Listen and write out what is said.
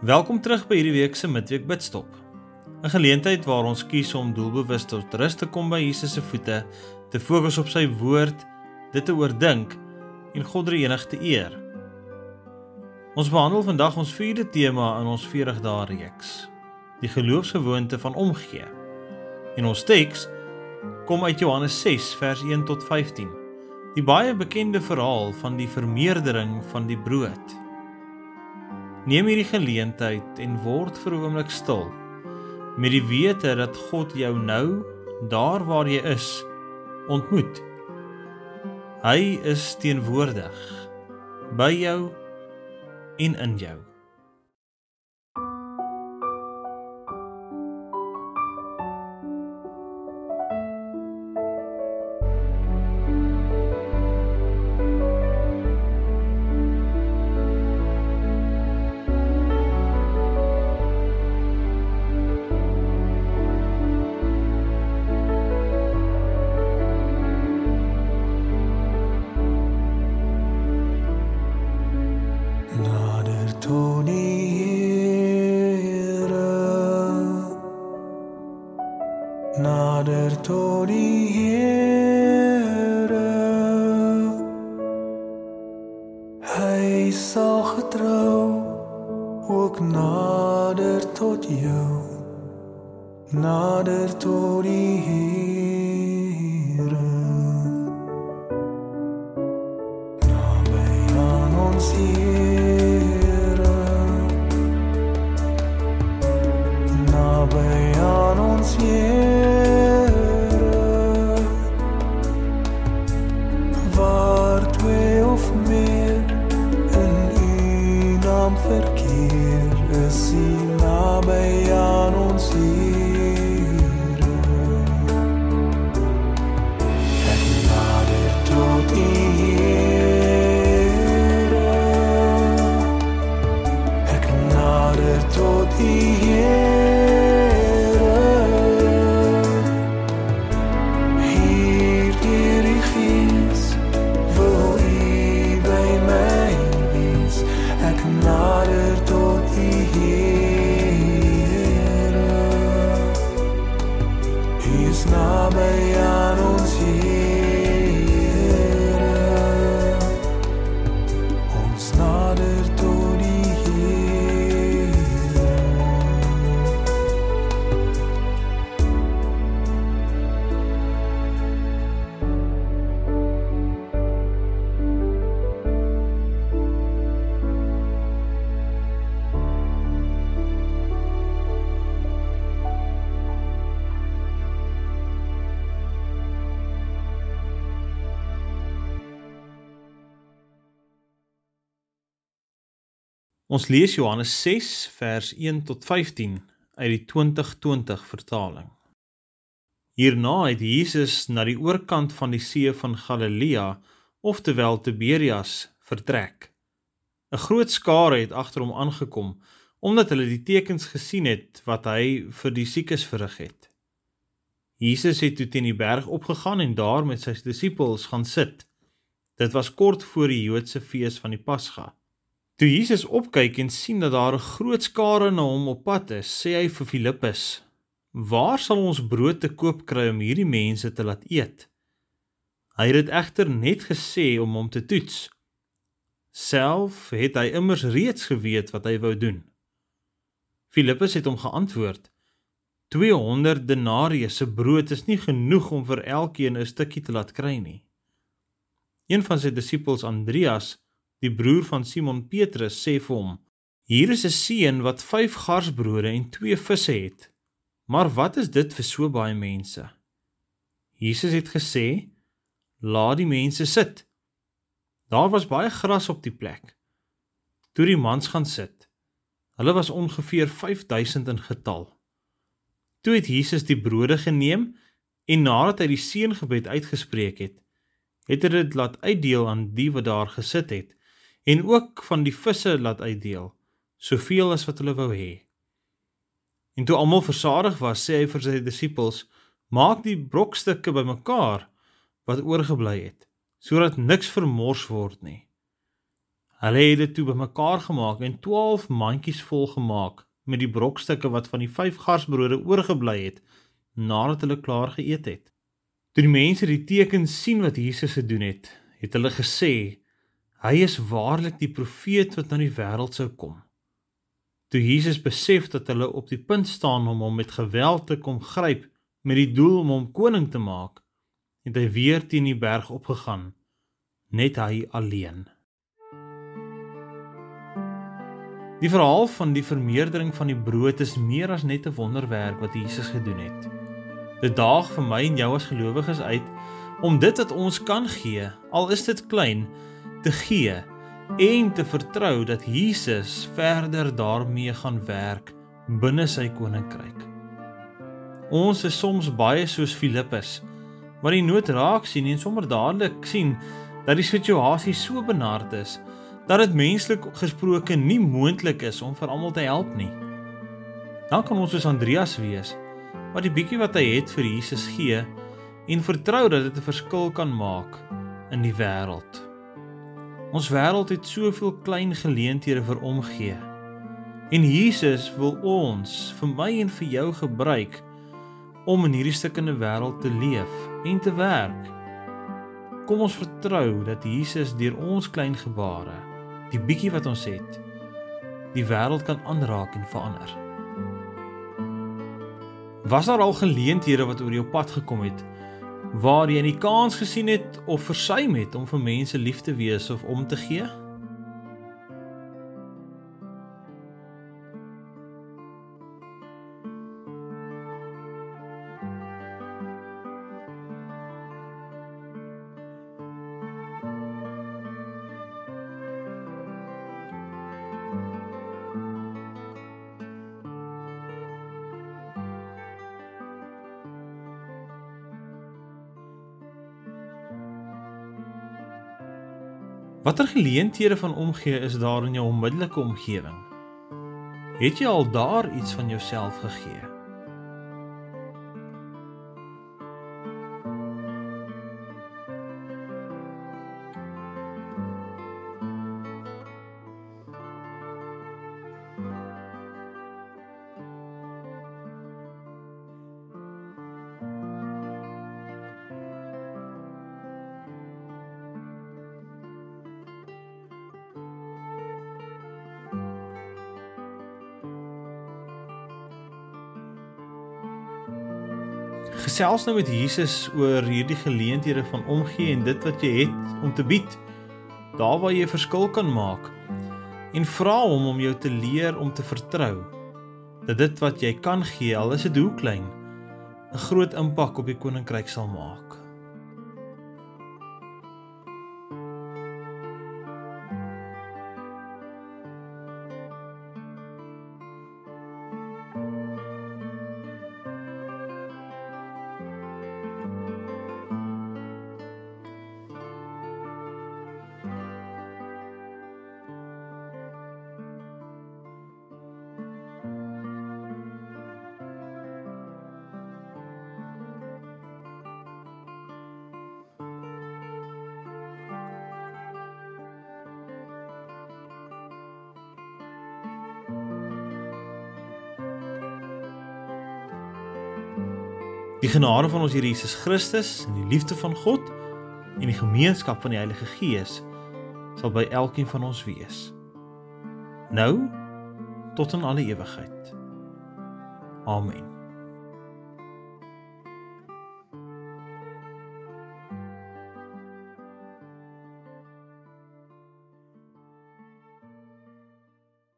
Welkom terug by hierdie week se midweek bidstop. 'n Geleentheid waar ons kies om doelbewus tot rus te kom by Jesus se voete, te fokus op sy woord, dit te oordink en God die enig te eer. Ons behandel vandag ons vierde tema in ons 40 dae reeks, die geloofsgewoonte van omgee. En ons teks kom uit Johannes 6 vers 1 tot 15. Die baie bekende verhaal van die vermeerdering van die brood. Neem hierdie geleentheid en word vir 'n oomblik stil met die wete dat God jou nou daar waar jy is ontmoet. Hy is teenwoordig by jou en in jou. Nader tot die Here. Hy sal getrou ook nader tot jou. Nader tot die Here Ons Not a tot die lees Johannes 6 vers 1 tot 15 uit die 2020 vertaling. Hierna het Jesus na die oorkant van die see van Galilea, oftewel Tiberias, vertrek. 'n Groot skare het agter hom aangekom omdat hulle die tekens gesien het wat hy vir die siekes verrig het. Jesus het toe teen die berg opgegaan en daar met sy disippels gaan sit. Dit was kort voor die Joodse fees van die Pasga. Toe Jesus opkyk en sien dat daar 'n groot skare na hom op pad is, sê hy vir Filippus: "Waar sal ons brood te koop kry om hierdie mense te laat eet?" Hy het dit egter net gesê om hom te toets. Self het hy immers reeds geweet wat hy wou doen. Filippus het hom geantwoord: "200 denarië se brood is nie genoeg om vir elkeen 'n stukkie te laat kry nie." Een van sy disippels, Andreas, die broer van Simon Petrus, sê vir hom: "Hier is 'n seun wat 5 garsbrode en 2 visse het. Maar wat is dit vir so baie mense?" Jesus het gesê: "Laat die mense sit." Daar was baie gras op die plek. Toe die mans gaan sit. Hulle was ongeveer 5000 in getal. Toe het Jesus die brode geneem en nadat hy die seëngebed uitgespreek het, het hy dit laat uitdeel aan die wat daar gesit het en ook van die visse laat uitdeel, soveel as wat hulle wou hê. En toe almal versadig was, sê hy vir sy disippels: "Maak die brokstukke bymekaar wat oorgebly het, sodat niks vermors word nie." Hulle het dit toe bymekaar gemaak en 12 mandjies vol gemaak met die brokstukke wat van die 5 garsbrode oorgebly het nadat hulle klaar geëet het. Toe die mense die teken sien wat Jesus gedoen het, het hulle gesê hy is waarlik die profeet wat na die wêreld sou kom. Toe Jesus besef dat hulle op die punt staan om hom met geweld te kom gryp met die doel om hom koning te maak, het hy weer teen die berg opgegaan, net hy alleen. Die verhaal van die vermeerdering van die brood is meer as net 'n wonderwerk wat Jesus gedoen het. Dit daag vir my en jou as gelowiges uit om dit wat ons kan gee, al is dit klein, te gee en te vertrou dat Jesus verder daarmee gaan werk binne sy koninkryk. Ons is soms baie soos Filippus wat die nood raak sien en sommer dadelik sien dat die situasie so benard is dat dit menslik gesproke nie moontlik is om vir almal te help nie. Dan kan ons soos Andreas wees wat die bietjie wat hy het vir Jesus gee en vertrou dat dit 'n verskil kan maak in die wêreld. Ons wêreld het soveel klein geleenthede vir omgee. En Jesus wil ons, vir my en vir jou gebruik om in hierdie stukkende wêreld te leef en te werk. Kom ons vertrou dat Jesus deur ons klein gebare die bietjie wat ons het, die wêreld kan aanraak en verander. Was daar al geleenthede wat oor jou pad gekom het waar jy nie kans gesien het of versuim het om vir mense lief te wees of om te gee? Watter geleenthede van omgee is daar in jou onmiddellike omgewing? Het jy al daar iets van jouself gegee? Gesels nou met Jesus oor hierdie geleenthede van omgee en dit wat jy het om te bied. Daar waar jy 'n verskil kan maak. En vra hom om jou te leer om te vertrou dat dit wat jy kan gee, al is dit hoe klein, 'n groot impak op die koninkryk sal maak. Die genade van ons Here Jesus Christus en die liefde van God en die gemeenskap van die Heilige Gees sal by elkeen van ons wees. Nou tot in alle ewigheid. Amen.